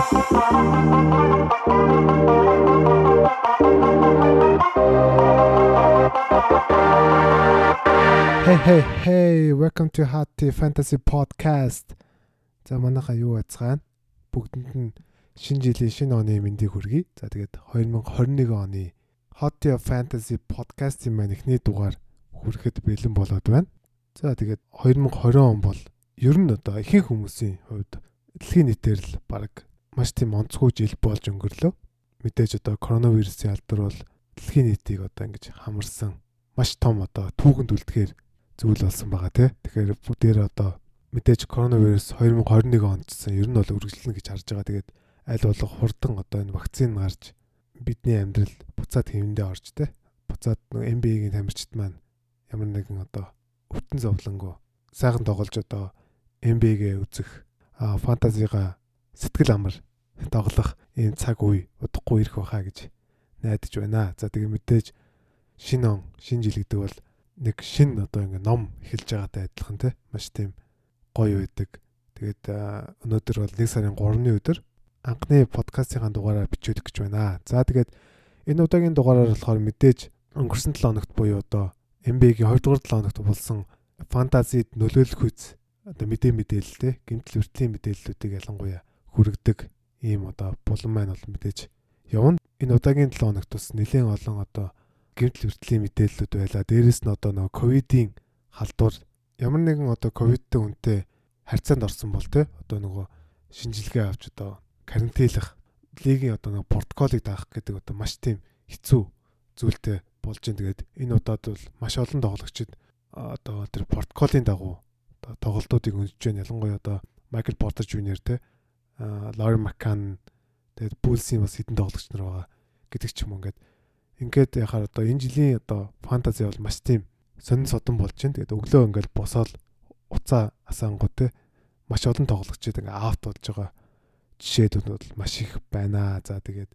Hey hey hey welcome to Hot Tea Fantasy Podcast. За манайха юу яцгаана? Бүгдэнд нь шинэ жилийн шинэ оны мэндийг хүргэе. За тэгээд 2021 оны Hot Tea Fantasy Podcast-ийн маань эхний дугаар хүрэхэд бэлэн болоод байна. За тэгээд 2020 он бол ер нь одоо ихэнх хүмүүсийн хувьд дэлхийн нийтээр л баг маш тийм онцгой жил болж өнгөрлөө. Мэдээж одоо коронавирусын алдар бол дэлхийн нийтийг одоо ингэж хамарсан маш том одоо түүхэнд үлдэхээр зүйл болсон байгаа тий. Тэгэхээр бүгдээр одоо мэдээж коронавирус 2021 онд цсан ер нь бол үргэлжлэнэ гэж харж байгаа. Тэгээд аль болох хурдан одоо энэ вакцин гарч бидний амьдрал буцаад хэвэндээ орж тий. Буцаад NBA-гийн тамирчид маань ямар нэгэн одоо өвтөн зовлонгоо сайхан тоглож одоо NBA-гээ үзэх фантазига сэтгэл амар тоглох ийм цаг үе удахгүй ирэх байхаа гэж найдаж байна. За тэгээ мэдээж шинэ он, шинэ жил гэдэг бол нэг шинэ одоо ингээ ном эхэлж байгаатай адилхан те маш тийм гоё байдаг. Тэгээд өнөөдөр бол 1 сарын 3-ны өдөр анхны подкастын дугаараар бичүүлэх гэж байна. За тэгээд энэ удаагийн дугаараар болохоор мэдээж өнгөрсөн 7 хоногт буюу одоо MB-гийн 2 дугаар 7 хоногт болсон фантазид нөлөөлөх үз одоо мэдээ мэдээлэл те гэмтэл хүртлийн мэдээллүүдийг ялангуяа хүргэдэг ийм одоо булан маань бол мэдээж явна. Энэ удаагийн 7 хоногт бас нэлээд олон одоо гэмтэл хүртлийн мэдээллүүд байла. Дээрээс нь одоо нөгөө ковидын халдвар ямар нэгэн одоо ковидтэй хүнтэй харьцаанд орсон бол те одоо нөгөө шинжилгээ авч одоо карантинлах лигийн одоо нөгөө протоколыг даах гэдэг одоо маш тийм хэцүү зүйлтэй болж байна. Тэгээд энэ удаад бол маш олон тоглогчид одоо тэр протоколын дагуу одоо тоглолтуудыг өндөж байна. Ялангуяа одоо Майкл Портер Жуниор те Лори Маккан тэгээд Булсийн бас хэдэн тоглогч нар байгаа гэдэг ч юм ингээд ингээд яхаар одоо энэ жилийн одоо фэнтези бол маш тийм сонин содон болж байна. Тэгээд өглөө ингээд босоод уцаа асаангуу те маш олон тоглогчид ингээд аут болж байгаа жишээдүүд бол маш их байна. За тэгээд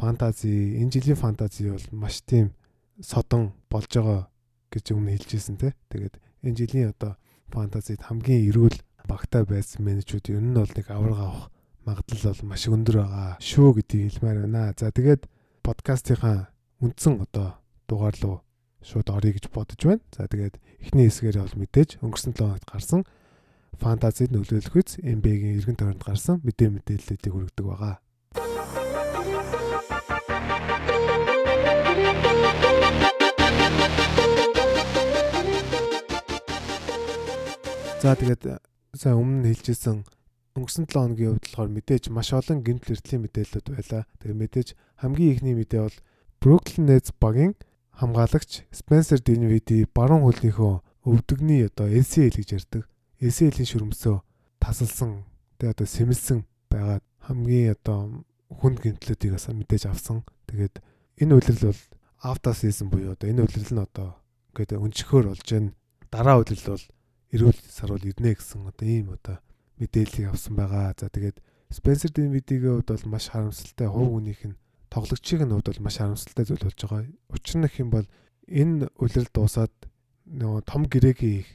фэнтези энэ жилийн фэнтези бол маш тийм содон болж байгаа гэж өмнө хэлжсэн те. Тэгээд энэ жилийн одоо фэнтезид хамгийн эрүүл багтаа байсан менежүүд ер нь бол нэг авраг авах магадлал бол маш өндөр байгаа шүү гэдгийг хэлмээр байна. За тэгээд подкастынхаа үндсэн одоо дугаар руу шууд орё гэж бодож байна. За тэгээд эхний хэсгээр бол мэдээж өнгөрсөн 7 хоногт гарсан фантазид нөлөөлөх үз MB-гийн эргэн тойронд гарсан мэдээ мэдээллүүдийг хүргэдэг байгаа. За тэгээд сайн өмнө хэлжсэн өнгөрсөн 7 хоногийн хувьд болохоор мэдээж маш олон гэмтэл эртлийн мэдээлэлүүд байлаа. Тэгээд мэдээж хамгийн ихний мэдээ бол Brooklyn Nets багийн хамгаалагч Spencer Dinwiddie баруун хөлнийхөө өвдөгний одоо ACL гэж ярьдаг. ACL-ийн шүрмсөө тасалсан тэгээ одоо сэмэлсэн байгаад хамгийн одоо хүнд гэмтлүүдийг бас мэдээж авсан. Тэгээд энэ үйлрэл бол season буюу одоо энэ үйлрэл нь одоо ингээд өнчгөр болж байна. Дараа үйлрэл бол эрүүл сарвал ирнэ гэсэн одоо ийм одоо мэдээллийг авсан байгаа. За тэгээд Spencer Dinwiddie-ийн хувьд бол маш харамсалтай хувь хүнийх нь тоглогчийн хувьд бол маш харамсалтай зүйл болж байгаа. Учир нь юм бол энэ үлрэл дуусаад нөгөө том гэрэгийн их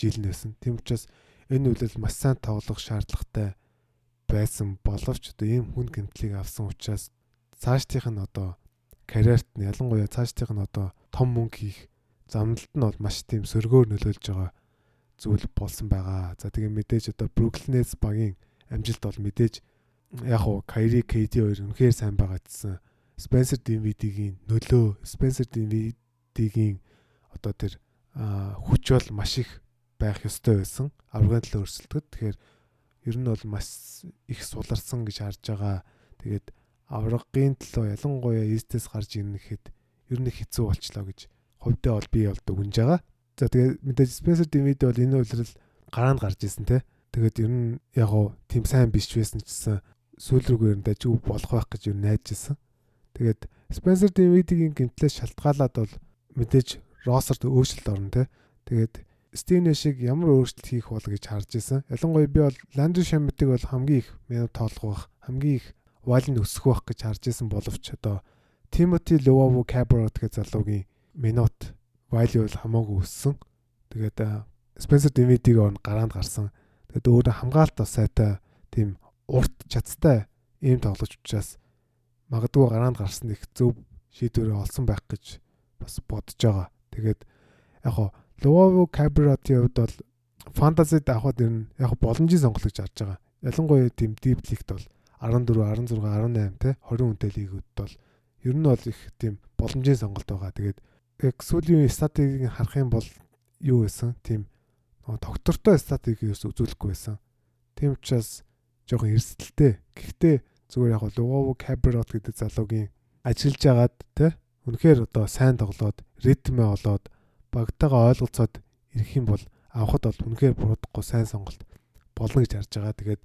жил нэсэн. Тийм учраас энэ үлрэл маш сайн тоглох шаардлагатай байсан боловч одоо ийм хүн гэмтлийг авсан учраас цаашдынх нь одоо карьерт нь ялангуяа цаашдынх нь одоо том мөнгө хийх замналт нь бол маш тийм сөргөөр нөлөөлж байгаа зүйл болсон байгаа. За тэгээ мэдээж одоо Brooklyn Nets багийн амжилт бол мэдээж яг уу Kyrie KD хоёр үнэхээр сайн байгаа гэсэн Spencer Dinwiddie-гийн нөлөө Spencer Dinwiddie-гийн одоо тэр хүч бол маш их байх ёстой байсан. Аврагын төлөө өрсөлдөхөд тэгэхээр ер нь бол маш их суларсан гэж харж байгаа. Тэгээд аврагын төлөө ялангуяа East-с гарч ирнэхэд ер нь хэцүү болчлоо гэж хувьдаа бол би бол дүгнж байгаа. За тэгээд мэдээж Spencer Dinwiddie бол энэ үйлрэл гараанд гарч исэн те. Тэгээд ер нь яг гоо тийм сайн биш байсан ч гэсэн сүүл рүүгээ ер нь дажиг болох байх гэж ер нь найдаж исэн. Тэгээд Spencer Dinwiddie-гийн гэмтлээс шалтгаалаад бол мэдээж ростерт өөрчлөлт орно те. Тэгээд Steve Nash-ыг ямар өөрчлөлт хийх бол гэж харж исэн. Ялангуяа би бол Landry Shamet-ыг бол хамгийн их минут тоглох байх, хамгийн их валын өсөх байх гэж харж исэн боловч одоо Timothy Lovovo Cabarrot гэх залуугийн минут value бол хамаагүй өссөн. Тэгээд Spencer Dinwiddie-г он гараанд гарсан. Тэгээд өөрөө хамгаалт бас сайтай тийм урт чадтай ийм тоглож учраас магадгүй гараанд гарсан их зөв шийдвэрээ олсон байх гэж бас бодож байгаа. Тэгээд яг хоо Лово Кабрати хувьд бол фэнтезид авахд ер нь яг боломжийн сонголт гэж харж байгаа. Ялангуяа тийм deep league-д бол 14, 16, 18 те 20 хүнтэй лигүүд бол ер нь бол их тийм боломжийн сонголт байгаа. Тэгээд сүүлийн статыг харах юм бол юу байсан? Тийм тогтвортой статыг ерөөс үзүүлэхгүй байсан. Тийм учраас жоохон эрсдэлтэй. Гэхдээ зүгээр яг Лугово Каброт гэдэг залуугийн ажиллаж агаад те үнэхээр одоо сайн тоглоод ритмээ олоод багтаага ойлголцоод ирэх юм бол авахд бол үнэхээр буруудахгүй сайн сонголт болно гэж харж байгаа. Тэгээд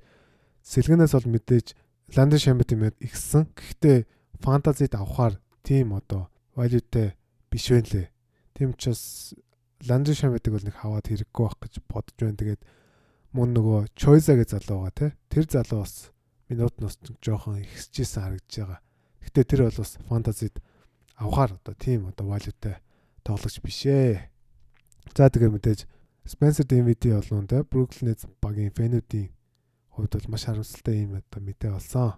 сэлгэнээс бол мэдээж Ландон Шамбет юм ихсэн. Гэхдээ фантазид авахаар тийм одоо валютэй биш вэ лээ. Тийм учраас Ландон Шамбетыг бол нэг хаваад хэрэггүй байх гэж бодож байна. Тэгээд мөн нөгөө Чойза гэж залуу байгаа те. Тэр залуу бас минут нас жоохон ихсэжсэн харагдаж байгаа. Гэхдээ тэр бол бас фантазид авахаар одоо тийм одоо валютай тоглогч биш ээ. За тэгээ мэдээж Spencer Dinwiddie болон те Brooklyn Nets багийн фэнүүдийн хувьд бол маш харамсалтай юм одоо мэдээ болсон.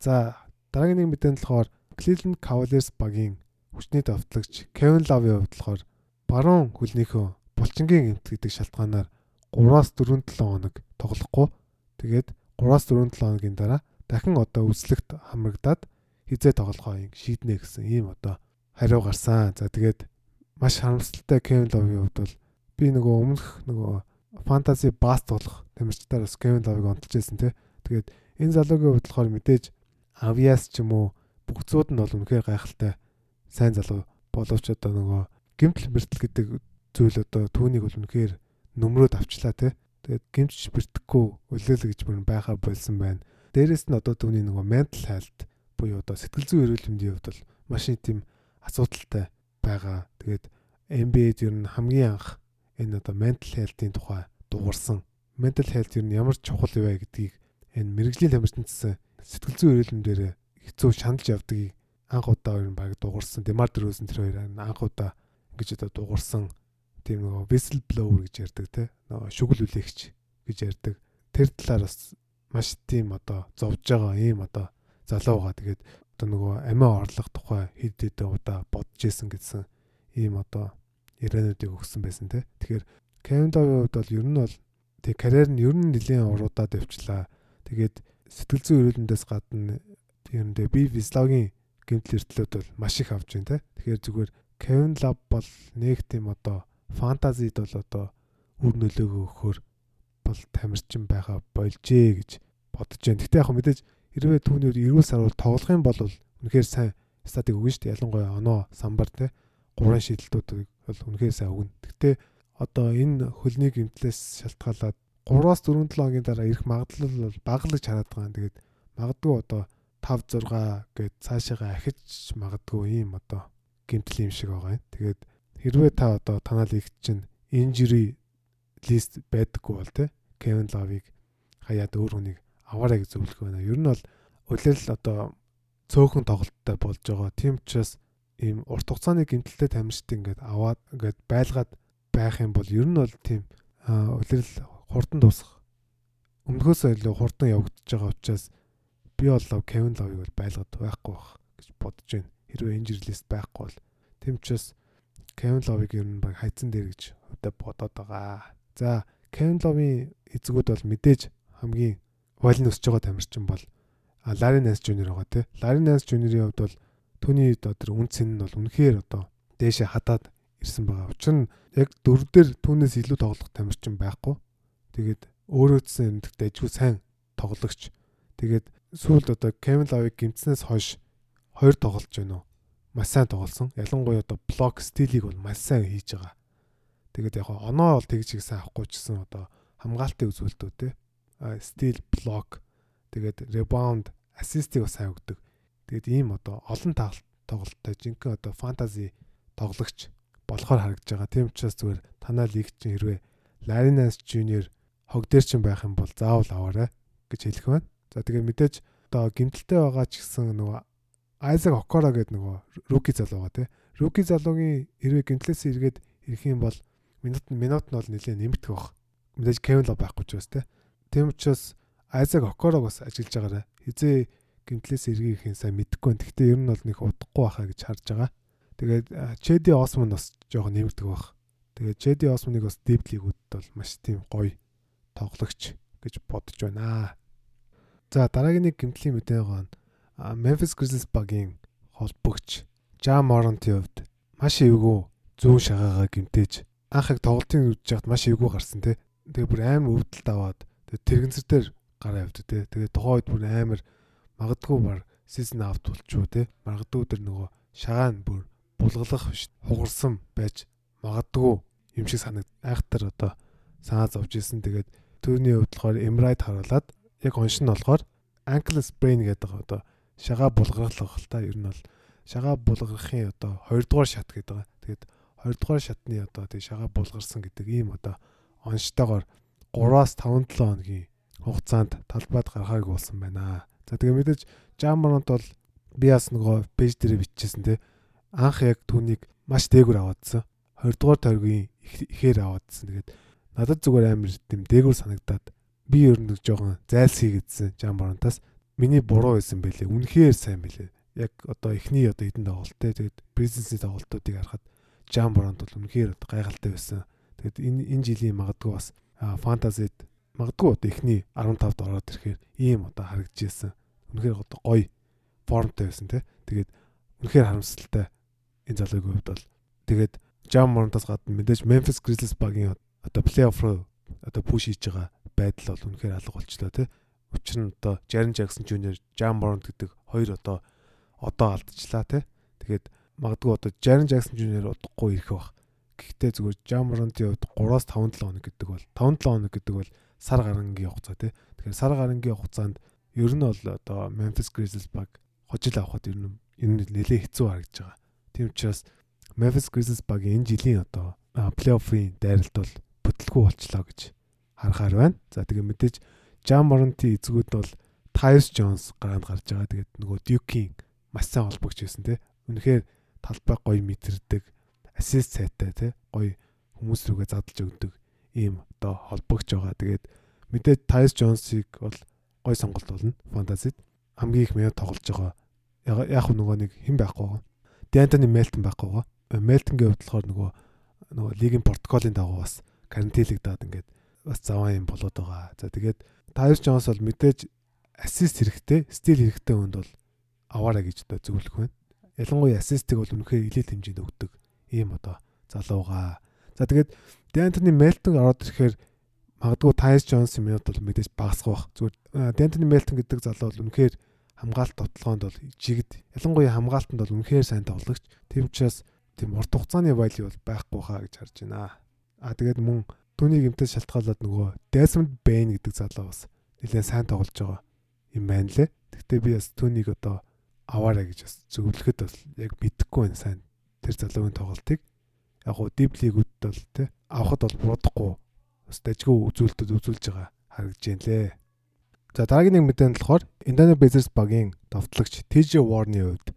За дараагийн нэг мэдээнд болохоор Cleveland Cavaliers багийн хүчний давтлагч Kevin Love-ийн хувьд болохоор баруун хөлнийхөө булчингийн эмт гэдэг шалтгаанаар 3-аас 4-7 хоног тоглохгүй. Тэгээд 3-аас 4-7 хоногийн дараа дахин одоо үслэгт хамрагдаад хизээ тоглохоо шийднэ гэсэн ийм одоо хариу гарсан. За тэгээд маш харамсалтай Kevin Love-ийн хувьд бол би нөгөө өмнөх нөгөө фэнтези бас тоглох тамирчдаар бас Kevin Love-ыг онтолж байсан тий. Тэгээд энэ залуугийн хувьд болохоор мэдээж Avias ч юм уу бүх зууд нь бол үнэхээр гайхалтай сайн залуу боловч одоо нөгөө гимтэл бэртэл гэдэг зүйл одоо түүнийг бол үнэхээр нөмрөөд авчлаа те. Тэгээд гимч бэртэхгүй үлээл гэж бүр байхаа болсон байна. Дээрээс нь одоо түүний нөгөө mental health буюу одоо сэтгэл зүйн эрүүл мэндийн хувьд бол маш тийм асуудалтай байгаа. Тэгээд NBA-д ер нь хамгийн анх энэ одоо mental health-ийн тухай дуурсан. Mental health ер нь ямар чухал вэ гэдгийг энэ мэрэгжлийн тамирчинсан сэтгэл зүйн эрүүл мэндээр хэцүү шаналж явдгийг анх удаа ер нь баг дуурсан. Демар дөрөөсөн тэр хоёр анх удаа гэж одоо дуурсан. Тийм нөгөө whistle blower гэж ярьдаг те нөгөө шүгэл үлээгч гэж ярьдаг. Тэр талаар бас маш тийм одоо зовж байгаа ийм одоо залуу байгаа. Тэгээд одоо нөгөө амиа орлох тухай хэд хэдэн удаа бодож исэн гэсэн ийм одоо яриануудыг өгсөн байсан те тэгэхээр Кевиндовын хувьд бол ер нь бол тэг карьер нь ер нь нэлийн уруудаад явчлаа тэгээд сэтгэл зүйн эрүүлэндээс гадна тийм дэ би Вислогийн гэмтэл эртлүүд бол маш их авч байна те тэгэхээр зүгээр Kevin Love бол нэг тийм одоо фантазид бол одоо үр нөлөөгөө өгөхөр бол тамирчин байгаа болжээ гэж бодож байна. Гэтэ яг мэдээж хэрвээ түүний эрүүл сарвал тоглох юм бол үнэхээр сайн статик өгнө шүү дээ. Ялангуяа оноо самбар те гурван шийдэлтүүд бол үнэхээр сайн өгнө. Гэтэ одоо энэ хөлний гэмтлээс шалтгаалаад 3-аас 4-7 хоногийн дараа ирэх магадлал бол бага л гэж хараад байгаа. Тэгээд магадгүй одоо 5 6 гээд цаашаага ахиж магадгүй ийм одоо гэмтэл юм шиг байгаа юм. Тэгээд хэрвээ та одоо танаа лигт чинь injury list байдаггүй бол те Kevin Love-ыг хаяад өөр хүнийг аваарай гэж зөвлөх байна. Ер нь бол улирал одоо цөөхөн тоглолттой болж байгаа. Тийм учраас ийм урт хугацааны гэмтэлтэй тамирчид ингээд аваад ингээд байлгаад байх юм бол ер нь бол тийм улирал хурдан дуусах өмнөхөөсөө илүү хурдан явагдаж байгаа учраас би бол Kevin Love-ыг бол байлгаад байхгүй байх гэж бодож байна хэрвээ injury list байхгүй бол тэм учраас Kevin Love-ыг ер нь баг хайцсан дээр гэж өдөө бодоод байгаа. За Kevin Love-ийн эзэгүүд бол мэдээж хамгийн валин өсөж байгаа тамирчин бол Larry Nance Jr. байгаа тий. Larry Nance Jr.-ийн хувьд бол түүний одоо тэр үн цэн нь бол үнэхээр одоо дээшээ хатаад ирсэн байгаа. Учир нь яг дөрв дээр түүнээс илүү тоглох тамирчин байхгүй. Тэгээд өөрөө ч ажгүй сайн тоглогч. Тэгээд сүүлд одоо Kevin Love-ыг гимтснээс хойш хоёр тоглолж байна уу? Маш сайн тоглосон. Ялангуяа одоо блок стилийг бол маш сайн хийж байгаа. Тэгээд яг оноо бол тэгж их сайн авахгүй ч гэсэн одоо хамгаалтын үзүүлэлтүүд те. Стил блок тэгээд ребаунд ассистийг бас сайн өгдөг. Тэгээд ийм одоо олон тоглолттой жинхэнэ одоо фэнтези тоглогч болохоор харагдаж байгаа. Тийм учраас зүгээр танаа лиг чинь хэрвээ Larinas Junior хог дээр чинь байх юм бол заавал аваарай гэж хэлэх байна. За тэгээд мэдээж одоо гимтэлтэй байгаа ч гэсэн нөгөө Айзек Окора гэдэг нөгөө руки залуу байгаа тий. Руки залуугийн хэрвээ гинтлээс эргээд ирэх юм бол минут минут нь бол нэлээд нэмэгдэх баг. Мэдээж Кевин Лов байхгүй ч бас тий. Тэм учраас Айзек Окорог бас ажиллаж байгаарэ. Хизээ гимтлээс эргийх юм сайн мэдэхгүй. Гэхдээ ер нь бол нэг удахгүй байхаа гэж харж байгаа. Тэгээд Чеди Осмон бас жоохон нэмэгдэг баг. Тэгээд Чеди Осмоныг бас League-үүд бол маш тийм гоё тоглогч гэж бодож байна. За дараагийн нэг гимтлийн мэдээ гоо Memphis Grizzlies багийн холбогч Ja Morant-ийн хувьд маш эвгүй зүүн шагаагаа гимтээж анх яг тоглолтын үдж яхад маш эвгүй гарсан те. Тэгээ бүр амар өвдөлт аваад тэгээ тэрэгэнцэр дээр гараа явд те. Тэгээ тухайн үед бүр амар магадгүй бар season out болчихоо те. Магадгүй тэр нөгөө шагаа нь бүр булгалах хугарсан байж магадгүй юм шиг санагд айхтар одоо санаа зовж исэн. Тэгээд түүний хувьд болохоор Emride харуулад яг онш нь болохоор ankle sprain гэдэг одоо шагаа булгархлах л та ер нь бол шагаа булгархын одоо 2 дугаар шат гэдэг байгаа. Тэгээд 2 дугаар шатны одоо тэг шагаа булгарсан гэдэг ийм одоо онцтойгоор 3-аас 5-7 хоногийн хугацаанд талбайд гарахааг болсон байна. За тэгээ мэдээж Jammeront бол би бас нөгөө пэйж дээр биччихсэн те анх яг түүнийг маш дээгүр аваадсан. 20 дугаар тойргийн ихээр аваадсан. Тэгээд надад зүгээр амар тийм дээгүр санагдаад би ер нь жоохон зайлсхий гэдсэн Jammeront-аас миний буруу байсан байлээ. Үнэхээр сайн байлээ яг одоо эхний одоо эдэн тоглолттой тэгээд бизнесийн тоглолтуудыг харахад Jam Brand бол үнэхээр гайхалтай байсан. Тэгээд энэ энэ жилийн магадгүй бас фантазид магадгүй одоо эхний 15-д ороод ирэхээр ийм одоо харагдчихсэн. Үнэхээр одоо гоё формтой байсан тий. Тэгээд үнэхээр харамсалтай энэ залуугийн хувьд бол тэгээд Jam Brand-аас гадна мэдээж Memphis Grizzlies багийн одоо плей-офф руу одоо пуш хийж байгаа байдал бол үнэхээр алга болчлоо тий. Учир нь одоо Jaren Jackson Jr. Jam Brand гэдэг хоёр одоо одоо алдчихлаа те. Тэгээд магадгүй одоо Jaren Jackson Jr. удахгүй ирэх бах. Гэхдээ зүгээр Jamorant-ийн хувьд 3-аас 5-7 хоног гэдэг бол 5-7 хоног гэдэг бол сар гарангийн хугацаа тий. Тэгэхээр сар гарангийн хугацаанд ер нь бол одоо Memphis Grizzlies баг хожил авахд ер нь энэ нэлээ хэцүү харагдаж байгаа. Тийм учраас Memphis Grizzlies баг энэ жилийн одоо плей-оффын дайралт бол бүтлгүй болчлоо гэж харахаар байна. За тэгээ мэдээж Jamorant-ийн эзгүүд бол Tyus Jones гараанд гарч байгаа. Тэгээд нөгөө Duke-ийн маш сайн холбогч байсан те. Үнэхээр талбай гоё мэдэрдэг, ассист сайтай те. Гоё хүмүүс рүүгээ задлж өгдөг ийм одоо холбогч байгаа. Тэгээд мэдээд Тайс Джонсыг бол гой сонголт болно фантазид. Хамгийн их минут тоглож байгаа. Яг хөө нөгөө нэг хэн байхгүй байгаа. Дэнтони Мелтон байхгүй байгаа. Мелтонгийн хувьд болохоор нөгөө нөгөө лигийн протоколын дагуу бас карантинлэгдээд ингээд бас заваа юм болоод байгаа. За тэгээд Тайс Джонс бол мэдээж ассист хэрэгтэй, стил хэрэгтэй хүнд бол аваарай гэж одоо зөвлөх байна. Ялангуяа ассистыг бол үнэхээр илээд хэмжээнд өгдөг ийм одоо залууга. За тэгээд Дэнтони Мелтон ороод ирэхээр магадгүй Тайс Джонсын минут бол мэдээж багасгах бах. Зүгээр Дэнтони Мелтон гэдэг залуу бол үнэхээр хамгаалт тоглоонд бол жигд ялангуяа хамгаалтанд бол үнэхээр сайн тоглогч. Тийм учраас тийм урт хугацааны вайли бол байхгүй хаа гэж харж байна. А тэгээд мөн түүний гэмтээс шалтгаалаад нөгөө Desmond Bain гэдэг залуу бас нэлээд сайн тоглож байгаа юм байна лээ. Гэхдээ би бас түүнийг одоо аваарай гэж бас зөвлөхөд бас яг мэдэхгүй байна сайн тэр залуугийн тоглолтыг яг гоо диблигүүд бол те авахд бол буруудахгүй бас дажгүй үзүүлэлтүүд үзүүлж байгаа харагдж байна лээ. За дараагийн нэг мэдээ нь болохоор Indiana Pacers багийн товтлогч TJ Warren-ийн хувьд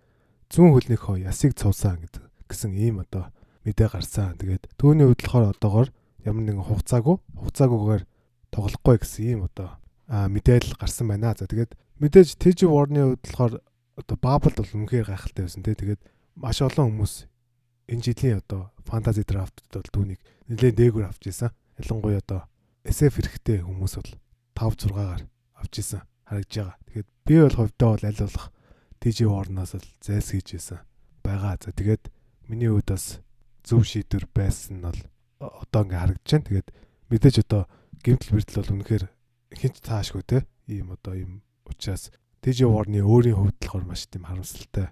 зүүн хөлнийх хоо ясыг цувсан гэдэг гэсэн ийм одоо мэдээ гарсан. Тэгээд түүний хувьд болохоор одоогор ямар нэгэн хугацаагүй хугацаагүйгээр тоглохгүй гэсэн ийм одоо мэдээлэл гарсан байна. За тэгээд мэдээж TJ Warren-ийн хувьд болохоор одоо бабл бол үнэхээр гайхалтай байсан те тэгээд маш олон хүмүүс энэ жилийн одоо фэнтези драфтд бол түүнийг нэлээд дээгүүр авч ирсэн. Ялангуяа одоо SF хэрэгтэй хүмүүс бол 5 6-аар авч ирсэн харагдж байгаа. Тэгэхээр би бол хувьдаа бол аль болох TJ Warren-аас л зайлсхийж ирсэн байгаа. За тэгээд миний хувьд бас зөв шийдвэр байсан нь бол одоо ингээ харагдаж байна. Тэгээд мэдээж одоо гимтэл бэртэл бол үнэхээр хинч таашгүй те ийм одоо ийм учраас TJ Warren-ы өөрийн хувьд болохоор маш тийм харамсалтай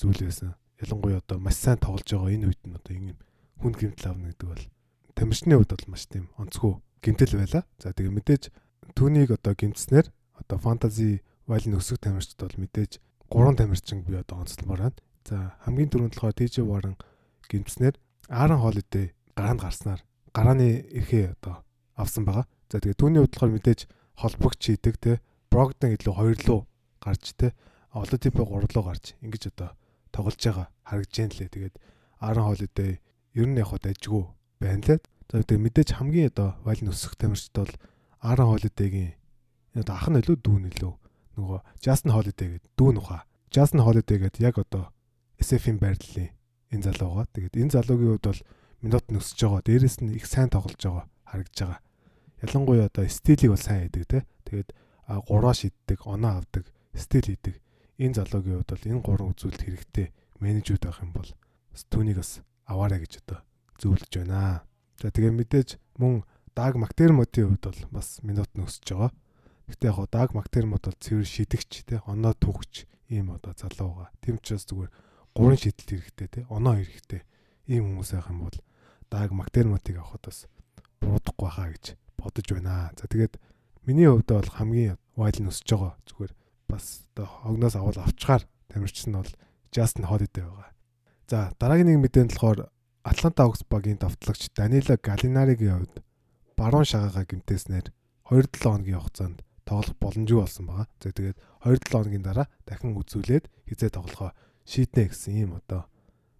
зүйл байсан. Ялангуяа одоо маш сайн тоглож байгаа энэ үед нь одоо ийм хүн гэмтэл авна гэдэг бол тамирчны хувьд бол маш тийм онцгүй гэмтэл байла. За тэгээ мэдээж түүнийг одоо гэмтснээр одоо фэнтези вайлын өсөх тамирчид бол мэдээж гурван тамирчин би одоо онцлмоор байна. За хамгийн түрүүнд болохоор TJ Warren гэмтснээр Aaron Holiday гараанд гарснаар гарааны эрхээ одоо авсан байгаа. За тэгээ түүний хувьд болохоор мэдээж холбогч хийдэг те Брогдон илүү хоёр луу гарч те олон типээ гурав луу гарч ингэж одоо тоглож байгаа харагдж байна лээ. Тэгээд Aaron Holiday ер нь яг хад ажгүй байна лээ. За тэгээд мэдээж хамгийн одоо валь нөсөх тамирчид бол Holiday-гийн Энэ одоо ах нь илүү дүү нөлөө. Нөгөө Justin Holiday гэдэг дүү нуха. Justin Holiday гэдэг яг одоо SF-ийн байрлалын энэ залуугаа. Тэгээд энэ залуугийн хувьд бол минут нөсөж байгаа. Дээрээс нь их сайн тоглож байгаа харагдаж байгаа. Ялангуяа одоо стилийг бол сайн хийдэг те. Тэгээд гураа шиддэг, оноо авдаг, стил хийдэг. Энэ залуугийн хувьд бол энэ гурван үзүүлэлт хэрэгтэй менежүүд байх юм бол түүнийг бас аваарай гэж одоо зөвлөж байна. За тэгээ мэдээж мөн Даг Мактермотийн хувьд бол бас минут нөсөж байгаа. Гэтэ яг Даг Мактермот бол цэвэр шидэгч те оноо түүхч ийм одоо залууга. Тэм учраас зүгээр гурван шидэлт хэрэгтэй те оноо хэрэгтэй. Ийм хүмүүс байх юм бол Даг Мактермотыг авахд бас буруудахгүй хаа гэж бодож байна. За тэгээд миний хувьд бол хамгийн вайл нөсөж байгаа зүгээр бас одоо хогноос авал авчгаар тамирчсан нь бол Justin Holiday байгаа. За дараагийн нэг мэдээнд болохоор Атланта Hawks багийн давтлагч Данила Галинаригийн хувьд баруун шагаагаа гимтээснээр 2-7 хоногийн хугацаанд тоглох боломжгүй болсон байгаа. За тэгээд 2-7 хоногийн дараа дахин үзүүлээд хизээ тоглохоо шийднэ гэсэн ийм одоо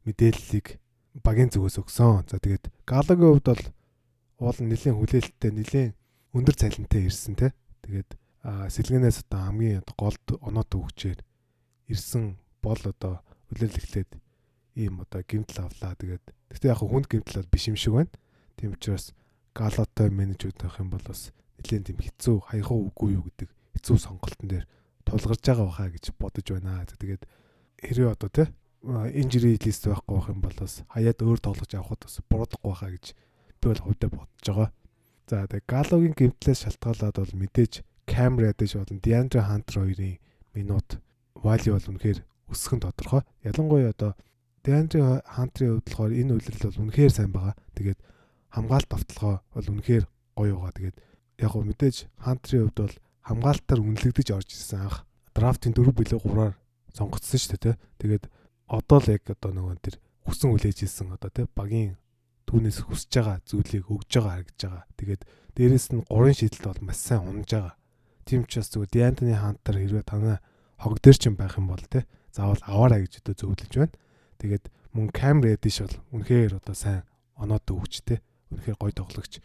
мэдээллийг багийн зүгээс өгсөн. За тэгээд Галагийн хувьд бол уул нэлийн хүлээлттэй нэлийн өндөр цалинтай ирсэн те. Тэгээд сэлгэнээс одоо хамгийн голд оноо төвөгчээр ирсэн бол одоо үлээлэхлээд ийм одоо гимтэл авлаа. Тэгээд гэхдээ яг хүнд гимтэл бол биш юм шиг байна. Тийм учраас галотой менежүүд байх юм бол бас нэлээд тийм хэцүү хаяхаа үгүй юу гэдэг хэцүү сонголтон дээр тулгарч байгаа баха гэж бодож байна. Тэгээд хэрвээ одоо те инжири лист байхгүй байх юм бол бас хаяад өөр тоглож авахд бас буруудахгүй баха гэж би бол хувьдаа бодож байгаа. За тэгээд галогийн гимтлээс шалтгаалаад бол мэдээж Камер ядаж болон Диандре Хантер хоёрын минут вали бол үнэхээр өсөх нь тодорхой. Ялангуяа одоо Диандре Хантрийн хувьд болохоор энэ үйлрэл бол үнэхээр сайн байгаа. Тэгээд хамгаалт давталгаа бол үнэхээр гоё байгаа. Тэгээд яг гоо мэдээж Хантрийн хувьд бол хамгаалтаар үнэлэгдэж орж ирсэн анх драфтын 4 билүү 3-аар сонгогдсон шүү дээ. Тэгээд одоо л яг одоо нөгөө тэр хүсэн хүлээж ирсэн одоо тий багийн түүнээс хүсэж байгаа зүйлийг өгж байгаа харагдаж байгаа. Тэгээд дээрэс нь гурван шийдэлт бол маш сайн унаж байгаа. Тийм ч бас зүгээр Диантоны хантар хэрвээ танаа хог дээр ч юм байх юм бол те заавал аваарай гэж өдөө зөвлөж байна. Тэгээд мөн камер эдиш бол үнэхээр одоо сайн оноод өгчтэй. Үнэхээр гоё тоглогч.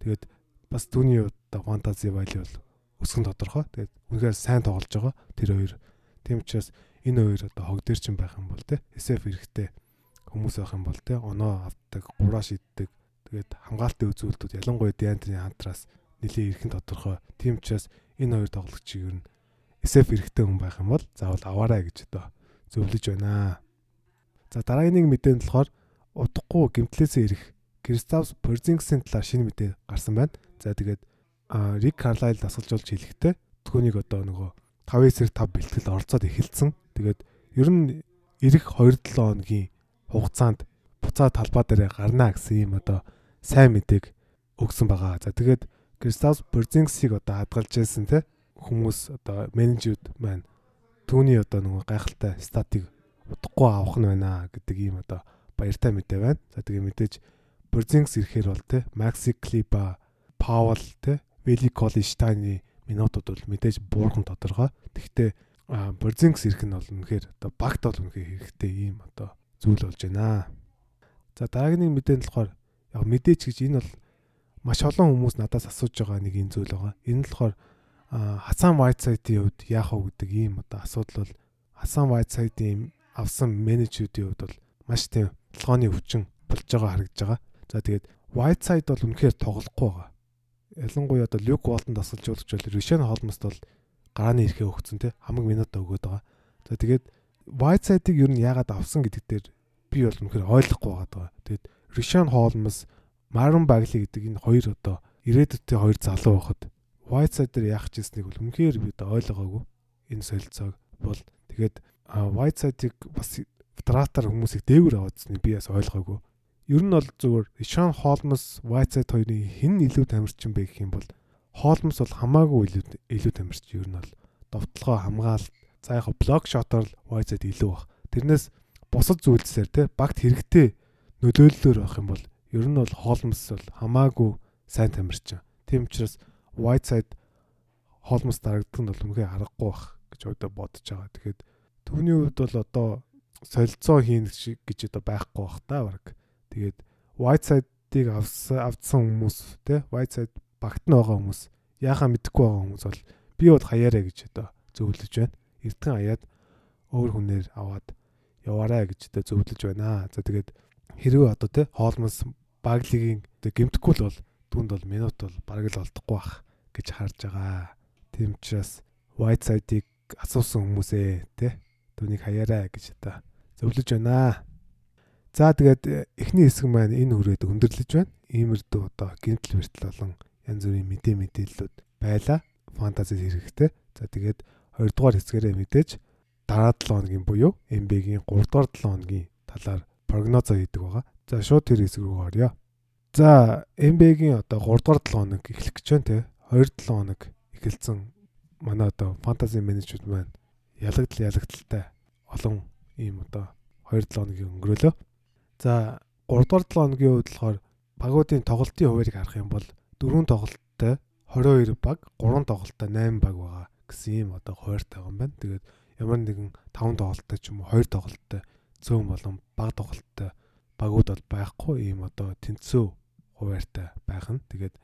Тэгээд бас түүний одоо фэнтези вали бол өсгөн тодорхой. Тэгээд үнэхээр сайн тоглож байгаа тэр хоёр. Тийм учраас энэ хоёр одоо хог дээр ч юм байх юм бол те SF эрэхтэй хүмүүс байх юм бол те оноо авдаг, гураа шиддэг. Тэгээд хамгаалтын үзүүлэлтүүд ялангуяа Диантоны хантраас нэлийн эрхэн тодорхой. Тийм учраас энэ хоёр тоглогчийг ер нь SF эрэхтэй хүн байх юм бол заавал аваарай гэж одоо зөвлөж байна. За дараагийн нэг мэдээнд болохоор удахгүй гимтлээсээ ирэх Кристафс Порзингсийн талаар шинэ мэдээ гарсан байна. За тэгээд Рик Карлайл дасгалжуулж хэлэхдээ түүнийг одоо нөгөө 5-9 5 бэлтгэл оролцоод эхэлсэн. Тэгээд ер нь ирэх 2-7 хоногийн хугацаанд буцаа талбай дээр гарнаа гэсэн юм одоо сайн мэдээг өгсөн байгаа. За тэгээд Кристаус Борзингсийг одоо хадгалж байсан те хүмүүс одоо менежүүд маань түүний одоо нөгөө гайхалтай статыг удахгүй авах нь байна гэдэг ийм одоо баяртай мэдээ байна. За тэгээ мэдээж Борзингс ирэхээр бол те Макси Клипа, Паул те Великоли Штайны минутууд бол мэдээж буурхан тодорхой. Тэгвэл Борзингс ирэх нь бол үнэхээр одоо багт бол үнэхээр хэрэгтэй ийм одоо зүйл болж байна. За дараагийн мэдээнд болохоор яг мэдээч гэж энэ бол маш олон хүмүүс надаас асууж байгаа нэг юм зүйл байгаа. Энэ нь болохоор Хасан Whiteside-ийн хувьд яах вэ гэдэг ийм одоо асуудал бол Хасан Whiteside-ийн авсан менежүүдийн хувьд бол маш тийм толгойн өвчин болж байгаа харагдаж байгаа. За тэгээд Whiteside бол үнэхээр тоглохгүй байгаа. Ялангуяа одоо Luke Walton дасгалжуулагч бол Rishon Holmes-д бол гарааны эрхээ өгцөн те хамаг минут өгөөд байгаа. За тэгээд Whiteside-ыг ер нь яагаад авсан гэдэг дээр би бол үнэхээр ойлгохгүй байгаа. Тэгээд Rishon Holmes Марон Багли гэдэг энэ хоёр одоо ирээдүйдээ хоёр залуу байхад Whiteside дээр яах гэснийг бол үнэхээр би одоо ойлгоогүй. Энэ солилцоог бол тэгээд Whiteside-ыг бас дратаар хүмүүсийг дээгүр аваадсныг би бас ойлгоогүй. Ер нь бол зүгээр Sean Holmes, Whiteside хоёрын хэн илүү тамирчин бэ гэх юм бол Holmes бол хамаагүй илүү илүү тамирчин ер нь бол довтлогоо хамгаалалт за яг блок л Whiteside илүү баг. Тэрнээс бусад зүйлсээр те багт хэрэгтэй нөлөөллөөр байх юм бол ер нь бол Холмс бол хамаагүй сайн тамирчин. Тийм учраас Whiteside Холмс дарагддаг нь бол үнэхээр харахгүй бах гэж одоо бодож байгаа. Тэгэхээр түүний хувьд бол одоо солилцоо хийн гэж одоо байхгүй бах та баг. Тэгээд Whiteside-ыг авсан авсан хүмүүс те Whiteside багт нь байгаа хүмүүс яахаа мэдэхгүй байгаа хүмүүс бол би бод хаяарэ гэж одоо зөвлөж байна. Эрдэн хаяад өөр хүнээр аваад яваарэ гэж одоо зөвлөж байна. За тэгээд хэрвээ одоо те хоолмос баглигийн гимтэхгүй л бол түнд бол минут бол бараг л олдохгүй бах гэж харж байгаа. Тийм учраас white side-ыг асуусан хүмүүсээ те түүнийг хаяарэ гэж одоо зөвлөж байна. За тэгээд эхний хэсэг маань энэ хүрээд өндөрлөж байна. Иймэрдүү одоо гинтл бэртэл болон янз бүрийн мэдээ мэдээллүүд байла. Фантази хэрэгтэй. За тэгээд хоёрдугаар хэсгээрээ мэдээж дараа 7 хоногийн буюу MB-гийн 3 дугаар 7 хоногийн талаар прогнозоо хийдэг байгаа. За шууд тэр хэсэг рүү орё. За MB-гийн одоо 3 дугаар 7 хоног эхлэх гэж байна те. 2 7 хоног эхэлсэн манай одоо фэнтези менежмент маань ялагдал ялагдaltaй олон ийм одоо 2 7 хоногийн өнгөрөөлөө. За 3 дугаар 7 хоногийн хувьд болохоор багуудын тоглолтын хуваарийг харах юм бол 4 тоглолттой 22 баг, 3 тоглолттой 8 баг байгаа гэсэн ийм одоо хуваартай байгаа юм байна. Тэгээд ямар нэгэн 5 тоглолттой ч юм уу 2 тоглолттой цөөн болон баг тоглолттой багууд бол байхгүй ийм одоо тэнцүү хуваартай байх нь. Тэгээд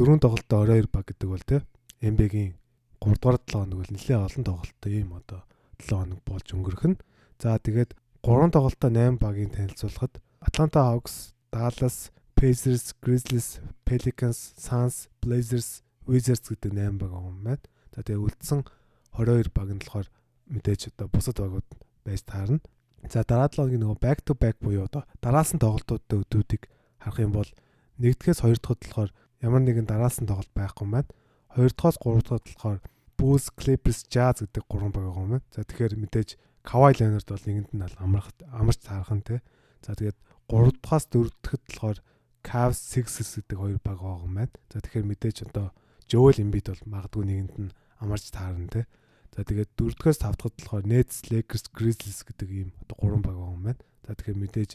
4 тоглолттой 22 баг гэдэг бол те МБ-гийн 3 дугаар 7 хоног бол нэлээд олон тоглолттой ийм одоо 7 хоног болж өнгөрөх нь. За тэгээд 3 тоглолттой 8 багийн танилцуулахад Atlanta Hawks, Dallas, Pacers, Grizzlies, Pelicans, Suns, Blazers, Wizards гэдэг 8 баг юм байна. За тэгээ үлдсэн 22 баг нь болохоор мэдээж одоо бусад багууд байж таарна. За дараа 7 хоногийн нөгөө back to back буюу одоо дараас нь тоглолтуудтай өдрүүдийг харах юм бол нэгдгээс хоёр дахьд болохоор ямар нэгэн дараас нь тоглолт байхгүй юм байна. Хоёр дахьоос гурав дахьд болохоор Bulls, Clippers, Jazz гэдэг гурван баг байгаа юм байна. За тэгэхээр мэдээж Kawhi Leonard бол нэгэнд нь амарч цаарах нь те. За тэгээд 3 дахьаас 4 дахьд болохоор Cavs Sixers гэдэг хоёр баг байгаа юм байна. За тэгэхээр мэдээж одоо Joel Embiid бол магадгүй нэгэнд нь амарч таарна те. За тэгээд 4 дахьаас 5 дахьд болохоор Nets, Lakers, Grizzlies гэдэг ийм одоо гурван баг байгаа юм байна. За тэгэхээр мэдээж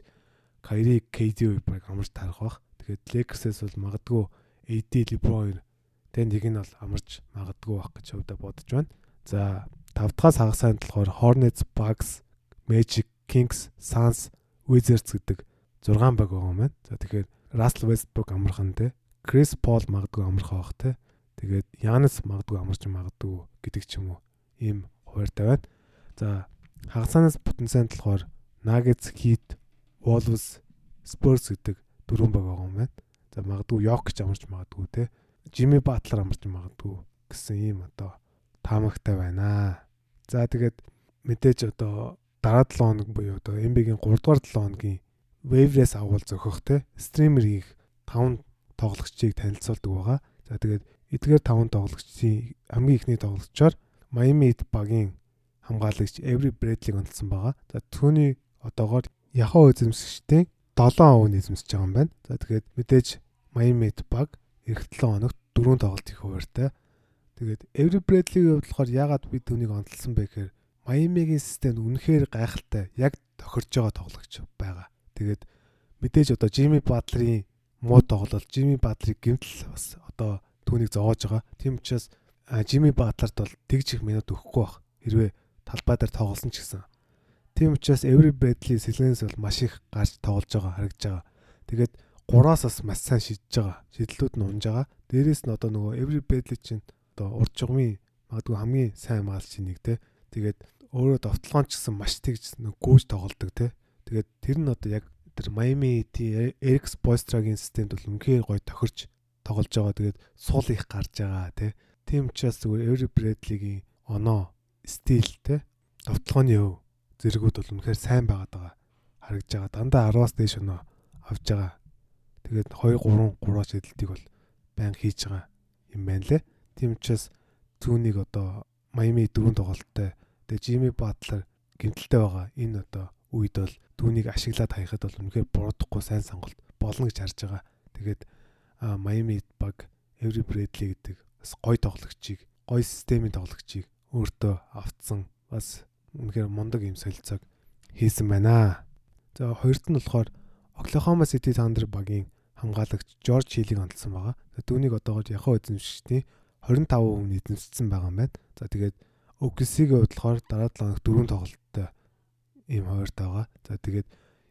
Kyrie, KD хоёр баг амарч таарах бах. Тэгээд Lakers-ээс бол магадгүй AD, LeBron тэн нэг нь бол амарч магадгүй бах гэж хувьдаа бодож байна. За 5 дахаас хагасаа болохоор Hornets, Bucks, Magic, Kings, Suns, Wizards гэдэг 6 баг байгаа юм байна. За тэгэхээр Russell Westbrook амарх нь те. Chris Paul магадгүй амарх байх те. Тэгээд Giannis магадгүй амарч магадгүй гэдэг ч юм уу. Ийм хуваартай байна. За хагасаанаас потенциал болохоор Nuggets, Heat, Wolves, Spurs гэдэг дөрвөн баг байгаа юм байна. За магадгүй Jokic амарч магадгүй те. Jimmy Butler амарч магадгүй гэсэн ийм одоо таамагтай байна. За тэгээд мэдээж одоо дараа 7 хоног буюу одоо MB-гийн 3 дугаар 7 хоногийн Wave-рээс агуул зөхөх те стример хийх 5 тоглогчийг танилцуулдаг байгаа. За тэгээд эдгээр 5 тоглогчдын хамгийн ихний тоглогчоор Miami Heat багийн хамгаалагч Avery Bradley-г онцлсан байгаа. За түүний одоогоор Яхаа эзэмсэгчдийн 7% нь эзэмсэж байгаа юм байна. За тэгээд мэдээж Miami Heat баг эх 7 хоногт 4 тоглолт их хуваартай. Тэгээд Every Bradley-ийн хувьд болохоор яагаад би түүнийг онцлсан бэ гэхээр Майамигийн системд үнэхээр гайхалтай яг тохирж байгаа тоглогч байгаа. Тэгээд мэдээж одоо Jimmy Butler-ийн муу тоглолт, Jimmy Butler-ийг гэмтэл бас одоо түүнийг зоож байгаа. Тийм учраас Jimmy Butler-д бол тэгж их минут өгөхгүй байх. Хэрвээ талбай дээр тоглосон ч гэсэн. Тийм учраас Every Bradley сэлгэнээс бол маш их гарч тоглож байгаа харагдж байгаа. Тэгээд гураас бас маш сайн шидэж байгаа. Шидлүүд нь унж байгаа. Дээрээс нь одоо нөгөө Every Bradley чинь одоо урд жигмийн магадгүй хамгийн сайн маалч нэг те. Тэгээд өөрөө довтлоон ч гэсэн маш тэгж нэг гүйж тоглолдог те. Тэгээд тэр нь одоо яг тэр Miami Heat Eric Spoelstra-гийн системд бол үнхээр гоё тохирч тоглож байгаа. Тэгээд суул их гарч байгаа те. Тийм учраас зүгээр Every Bradley-гийн оноо стил те. Довтлооны өв зэрэгүүд бол үнэхээр сайн байгаад байгаа харагдж байгаа. Дандаа 10-аас дээш оноо авж байгаа. Тэгээд 2 3 3 шидэлтийг бол байн хийж байгаа юм байна лээ. Тийм учраас түүнийг одоо Майами дөрөв тоглолттой тэгээ Жими Батлер гэмтэлтэй байгаа. Энэ одоо үед бол түүнийг ашиглаад хаяхад бол үнэхээр буруудахгүй сайн сонголт болно гэж харж байгаа. Тэгээд Майами баг Эври Брэдли гэдэг бас гой тоглогчийг, гой системийн тоглогчийг өөртөө автсан бас үнэхээр мундаг юм солилцоог хийсэн байна. За хоёрт нь болохоор Oklahoma City Thunder багийн хамгаалагч Жорж Хилийг онцлсан байгаа. Түүнийг одоогоор яхаа эзэмшигчдийн 25% нь эзэмшсэн байгаа юм байна. За тэгээд OKC-ийн хувьд болохоор дараа 7 хоног дөрөв тоглолттой ийм хуваартай байгаа. За тэгээд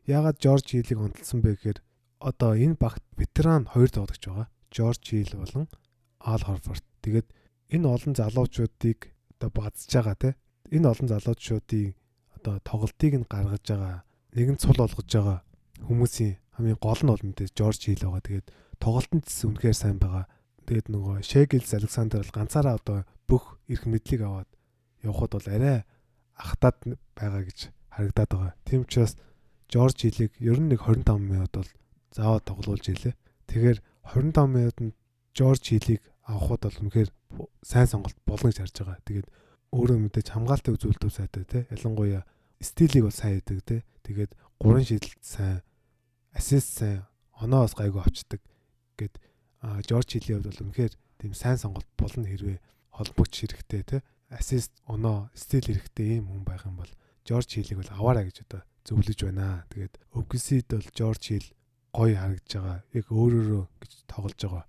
яагаад Жорж Хилийг онцлсан бэ гэхээр одоо энэ багт ветеран хоёр тоглогч байгаа. Жорж Хил болон Ал Хорфорд. Тэгээд энэ олон залуучуудыг одоо базж байгаа те энэ олон залуучуудын одоо тоглолтыг нь гаргаж байгаа нэгэн цул болгож байгаа хүмүүсийн хамгийн гол нь бол мэдээж Жорж Хил байгаа. Тэгээд тоглолтын цэс үнэхээр сайн байгаа. Тэгээд нөгөө Шегелс Александр бол ганцаараа одоо бүх эрх мэдлийг аваад явхад бол арай ахтаад байгаа гэж харагдаад байгаа. Тийм учраас Жорж Хилийг ер нь нэг 25 минут бол заавал тоглуулж илээ. Тэгэхээр 25 минутанд Жорж Хилийг авахд бол үнэхээр сайн сонголт болно гэж харж байгаа. Тэгээд өөрөө мэдээж хамгаалтын үзүүлэлтүүд сайтай те. Ялангуяа стилийг бол сайн хийдэг те. Тэгээд гурван шидэлт сайн, ассист сайн, оноос гайгүй авчдаг гэд Жорж Хилийн хувьд бол үнэхээр тийм сайн сонголт болно хэрвээ холбогч хэрэгтэй те. Ассист, оноо, стил хэрэгтэй ийм хүн байх юм бол Жорж Хилийг бол аваарай гэж одоо зөвлөж байна. Тэгээд Өвгсид бол Жорж Хил гоё харагдаж байгаа. Яг өөрөөрөө гэж тоглож байгаа.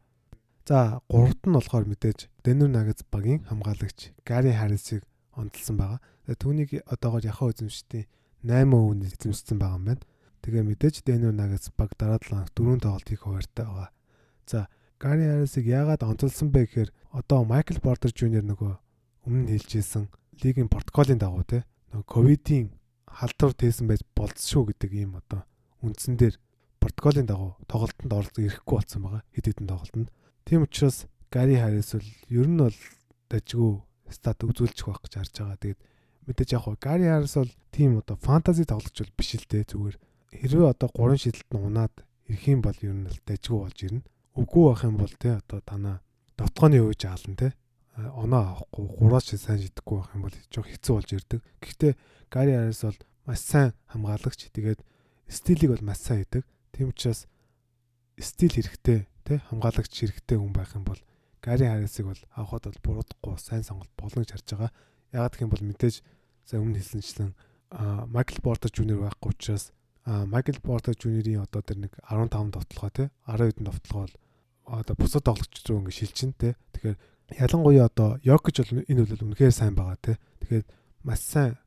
За гуравт нь болохоор мэдээж Denver Nuggets багийн хамгаалагч Gary Harris-ыг онцлсан байгаа. Түүнийг одоогоор яхаа эзэмшдیں۔ 8 өвн эзэмшсэн байгаа юм байна. Тэгээ мэдээж Denver Nuggets баг дараа 7 дөрөв тоглолт хийх хуваартай байгаа. За Gary Harris-ыг яагаад онцлсан бэ гэхээр одоо Michael Porter Jr. нөгөө өмнө хэлжсэн лигийн протоколын дагуу те нөгөө ковидын халдвар тээсэн байж болцсоо гэдэг ийм одоо үндсэн дээр протоколын дагуу тоглолтод оролцох ирэхгүй болсон байгаа хэд хэдэн тоглолтод. Тийм учраас Гари Харрис бол ер нь бол дажгүй стат үзүүлчих байх гэж харж байгаа. Тэгээд мэдээж яг хоо Гари Харрис бол тийм одоо фэнтези тоглогч бол биш л дээ зүгээр. Хэрвээ одоо 3 шидэлт нь унаад ирэх юм бол ер нь л дажгүй болж ирнэ. Үгүй байх юм бол те одоо танаа дотгооны үеж аална те оноо авахгүй гураач сайн шидэхгүй байх юм бол жоох хэцүү болж ирдэг. Гэхдээ Гари Харрис бол маш сайн хамгаалагч. Тэгээд стилийг бол маш сайн хийдэг. Тийм учраас стил хэрэгтэй тий хамгаалагч хэрэгтэй хүн байх юм бол Гари Харрисыг бол авахд бол буруудахгүй сайн сонголт болно гэж харж байгаа. Ягаад гэх юм бол мэдээж сая өмнө хэлсэнчлэн Майкл Портер Жуниор байхгүй учраас Майкл Портер Жуниорийн одоо тэр нэг 15 довтлогоо 10 хэдэн довтлогоо бол одоо бусад тоглогч руу ингэ шилжин тий. Тэгэхээр ялангуяа одоо Йокич бол энэ үйл үнэхээр сайн байгаа тий. Тэгэхээр маш сайн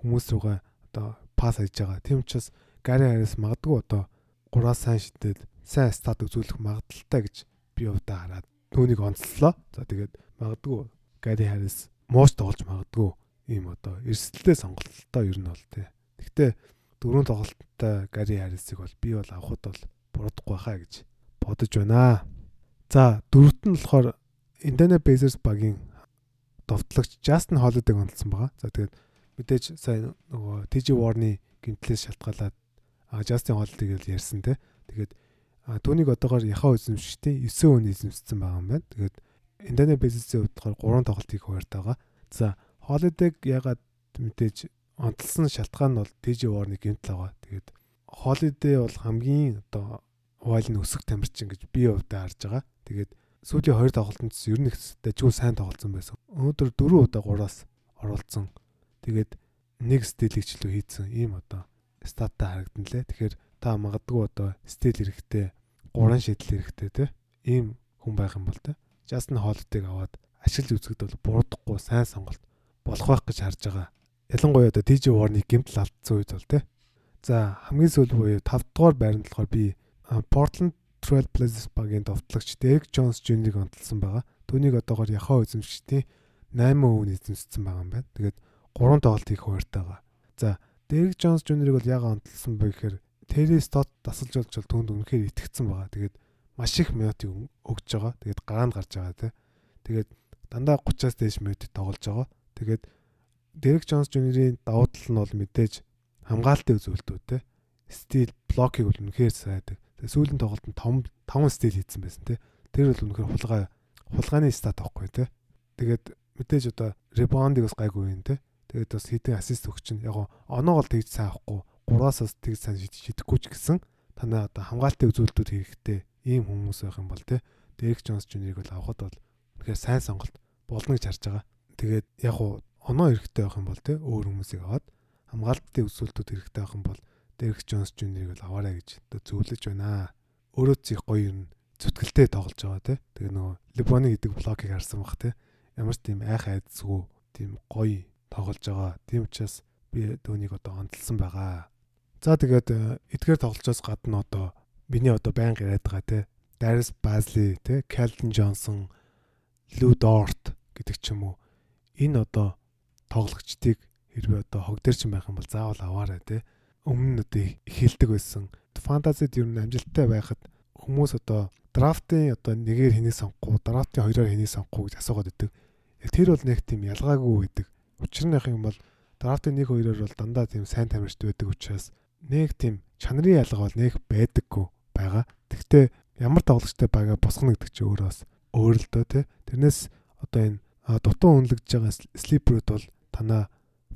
хүмүүс руугаа одоо пас хийж байгаа. Тийм учраас Гари Харрис магадгүй одоо гураа сайн шидэд сайн стат үзүүлэх магадaltaй гэж би удаа хараад түүнийг онцлоо. За тэгээд магадгүй Гари Харрис мууш тоглож магадгүй ийм одоо эрсдэлтэй сонголттой ер нь бол тээ. Гэхдээ дөрөв тоглолттой Гари Харрисыг бол би бол авахд бол буруудахгүй хаа гэж бодож байна. За дөрөвт нь болохоор Indiana Pacers багийн довтлогч Justin Holiday онцлсан байгаа. За тэгээд мэдээж сайн нөгөө TJ Warren-ы гимтлээс шалтгаалаад Justin Holiday-г ярьсан те. Тэгээд түүнийг одоогоор яхаа эзэмшигчдийн 9 өн эзэмшсэн байгаа юм байна. Тэгээд Индоне Безэсийн хувьд болохоор 3 тоглолт хийх хуваартай байгаа. За Holiday-г ягаад мэдээж онцлсан шалтгаан нь бол TJ Warren-ы гэмтэл байгаа. Тэгээд Holiday бол хамгийн одоо Wild-ын өсөх тамирчин гэж би хувьдаа харж байгаа. Тэгээд сүүлийн 2 тоглолтод ер нь дэжгүй сайн тоглолцсон байсан. Өнөөдөр 4 удаа 3-аас оруулсан. Тэгээд нэг стилэгчлөө хийцэн ийм одоо статтай харагдан лээ. Тэгэхээр та магадгүй одоо стил хэрэгтэй, гурван шийдэл хэрэгтэй те. Ийм хүн байх юм бол те. Justin Holiday-г аваад ашиглаж үзэхэд бол буруудахгүй сайн сонголт болох байх гэж харж байгаа. Ялангуяа одоо DJ Warner-ыг гэмтэл алдсан үед бол те. За хамгийн сүүл буюу 5 дугаар байранд болохоор би Portland Trail Blazers багийн довтлогч Derek Jones Jr-ыг онцлсан байгаа. Түүнийг одоогоор яхаа эзэмшигчдийн 8 өвн эзэмшсэн байгаа юм байна. Тэгээд 3 тоглолт хийх хуваартай байгаа. За Derek Jones Jr-ыг бол яга онцлсан бэ гэхээр Terry Stott дасалж болж бол түүнд үнэхээр итгэцсэн байгаа. Тэгээд маш их минутыг өгж байгаа. Тэгээд гараанд гарч байгаа тий. Тэгээд дандаа 30-аас дээш минут тоглож байгаа. Тэгээд Derek Jones Jr-ийн давуу тал нь бол мэдээж хамгаалтын үзүүлэлтүүд тий. Стил блокийг бол үнэхээр сайдаг. Тэгээд сүүлийн тоглолтод 5 5 стил хийсэн байсан тий. Тэр бол үнэхээр хулгай хулгайны стат авахгүй тий. Тэгээд мэдээж одоо ребаундыг бас гайгүй юм тий. Тэгээд бас хитэн ассист өгч чинь яг оноогоо тэгж сайн авахгүй 3-аас тэгж сайн шидэхгүй ч гэсэн танаа одоо хамгаалтын үзүүлэлтүүд хэрэгтэй ийм хүмүүс байх юм бол те Дэрек Джонс Жуниорыг бол авахд бол үнэхээр сайн сонголт болно гэж харж байгаа. Тэгээд яг оноо хэрэгтэй байх юм бол те өөр хүмүүсийг аваад хамгаалтын үзүүлэлтүүд хэрэгтэй байх юм бол Дэрек Джонс Жуниорыг бол аваарай гэж зөвлөж байна. Өөрөө цих гоё юм зүтгэлтэй тоглож байгаа те. Тэгээ нөгөө Лебоны гэдэг блокийг харсан баг те. Ямар ч тийм айх айдсгүй тийм гоё тоглож байгаа. Тийм учраас би түүнийг одоо онцлсан байгаа. За тэгээд э, эдгээр тоглолцоос гадна одоо миний одоо байнга яриад байгаа те Darius Bazley те Calvin Johnson, Lou Dort гэдэг ч юм уу энэ одоо тоглогчдыг хэрвээ одоо хог дээр ч байх юм бол заавал аваарай те өмнө одоо эхэлдэг байсан фантазид ер нь амжилттай байхад хүмүүс одоо драфтын одоо нэгээр хэнийг сонгохгүй драфтын хоёроор хэнийг сонгохгүй гэж асуугаад байдаг. Тэр бол нэг тийм ялгаагүй байдаг. Учир нь юм бол драфтын нэг хоёроор бол дандаа тийм сайн тамирчд байдаг учраас нэг тийм чанарын ялгаа бол нэг байдаггүй байгаа. Тэгвэл ямар тоглогчтой байга босгоно гэдэг чинь өөрөө бас өөр л дөө тий. Тэрнээс одоо энэ дутуу үнэлэгдэж байгаа слиперүүд бол танаа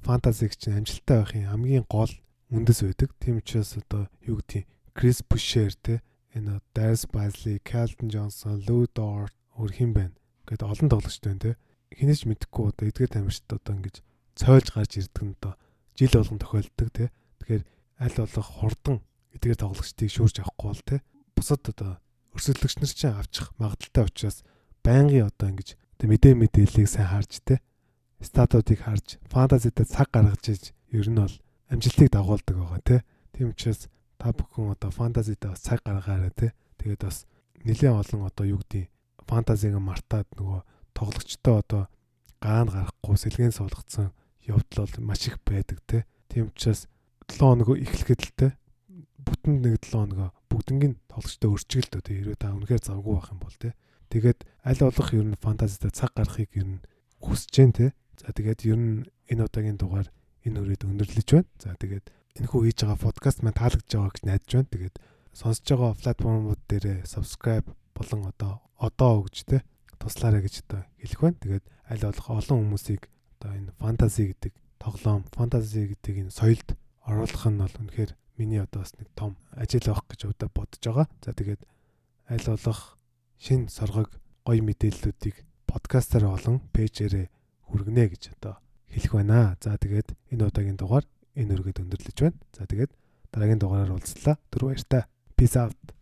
фантазиг чинь амжилттай байхын хамгийн гол үндэс байдаг. Тийм учраас одоо юу гэдгийг Крис Бушер те энэ Дайс Байсли, Калден Джонсон, Лу Дорт өөр хин байна гэдэг олон тоглогчтой байна те. Хинэж мэдэхгүй одоо эдгээр тамирчид одоо ингэж цойлж гарч ирдэг нь одоо жил болгон тохиолддог те. Тэгэхээр аль болох хурдан эдгээр тоглогчдыг шүүрж авахгүй бол те. Бусад одоо өрсөлдөгч нар чинь авчих магадaltaй учраас байнгын одоо ингэж мэдээ мэдээллийг сайн харж те. Статуудыг харж фантазидаа цаг гаргаж иж ер нь бол амжилтыг дагуулдаг байгаа тий. Тийм учраас та бүхэн одоо фантазидаа бас цаг гаргаарай тий. Тэгээд бас нэлээд олон одоо юу гэдгийг фантазиг мартаад нөгөө тоглогчтой одоо гаан гарахгүй сэлгэн суулгацсан явдал бол маш их байдаг тий. Тийм учраас 7 хоног эхлэхэд л тий бүтэн нэг 7 хоногоо бүгднгийн тоглогчтой өрчгөлдөө тий хэрвээ та үнэхээр завгүй байх юм бол тий. Тэгээд аль болох ер нь фантазидаа цаг гарахыг ер нь хүсэж जैन тий. За тэгээд ер нь энэ удаагийн дугаар энэ өрөөд өндөрлөж байна. За тэгээд энэ хүү хийж байгаа подкаст маань таалагдж байгаа гэж найдаж байна. Тэгээд сонсож байгаа платформуд дээр subscribe болон одоо одоо өгч тэ туслаарай гэж одоо хэлэх байна. Тэгээд аль болох олон хүмүүсийг одоо энэ фэнтези гэдэг тоглоом, фэнтези гэдэг энэ соёлд оруулах нь бол үнэхээр миний одоо бас нэг том ажил байх гэж удаа бодож байгаа. За тэгээд аль болох шин соргог гоё мэдээллүүдийг подкастаар болон пэйжээрээ хүргэнэ гэж одоо хэлэх байна. За тэгээд энэ удаагийн дугаар энэ өргөд өндөрлөж байна. За тэгээд дараагийн дугаараар уулзлаа. Түр баяр та. Peace out.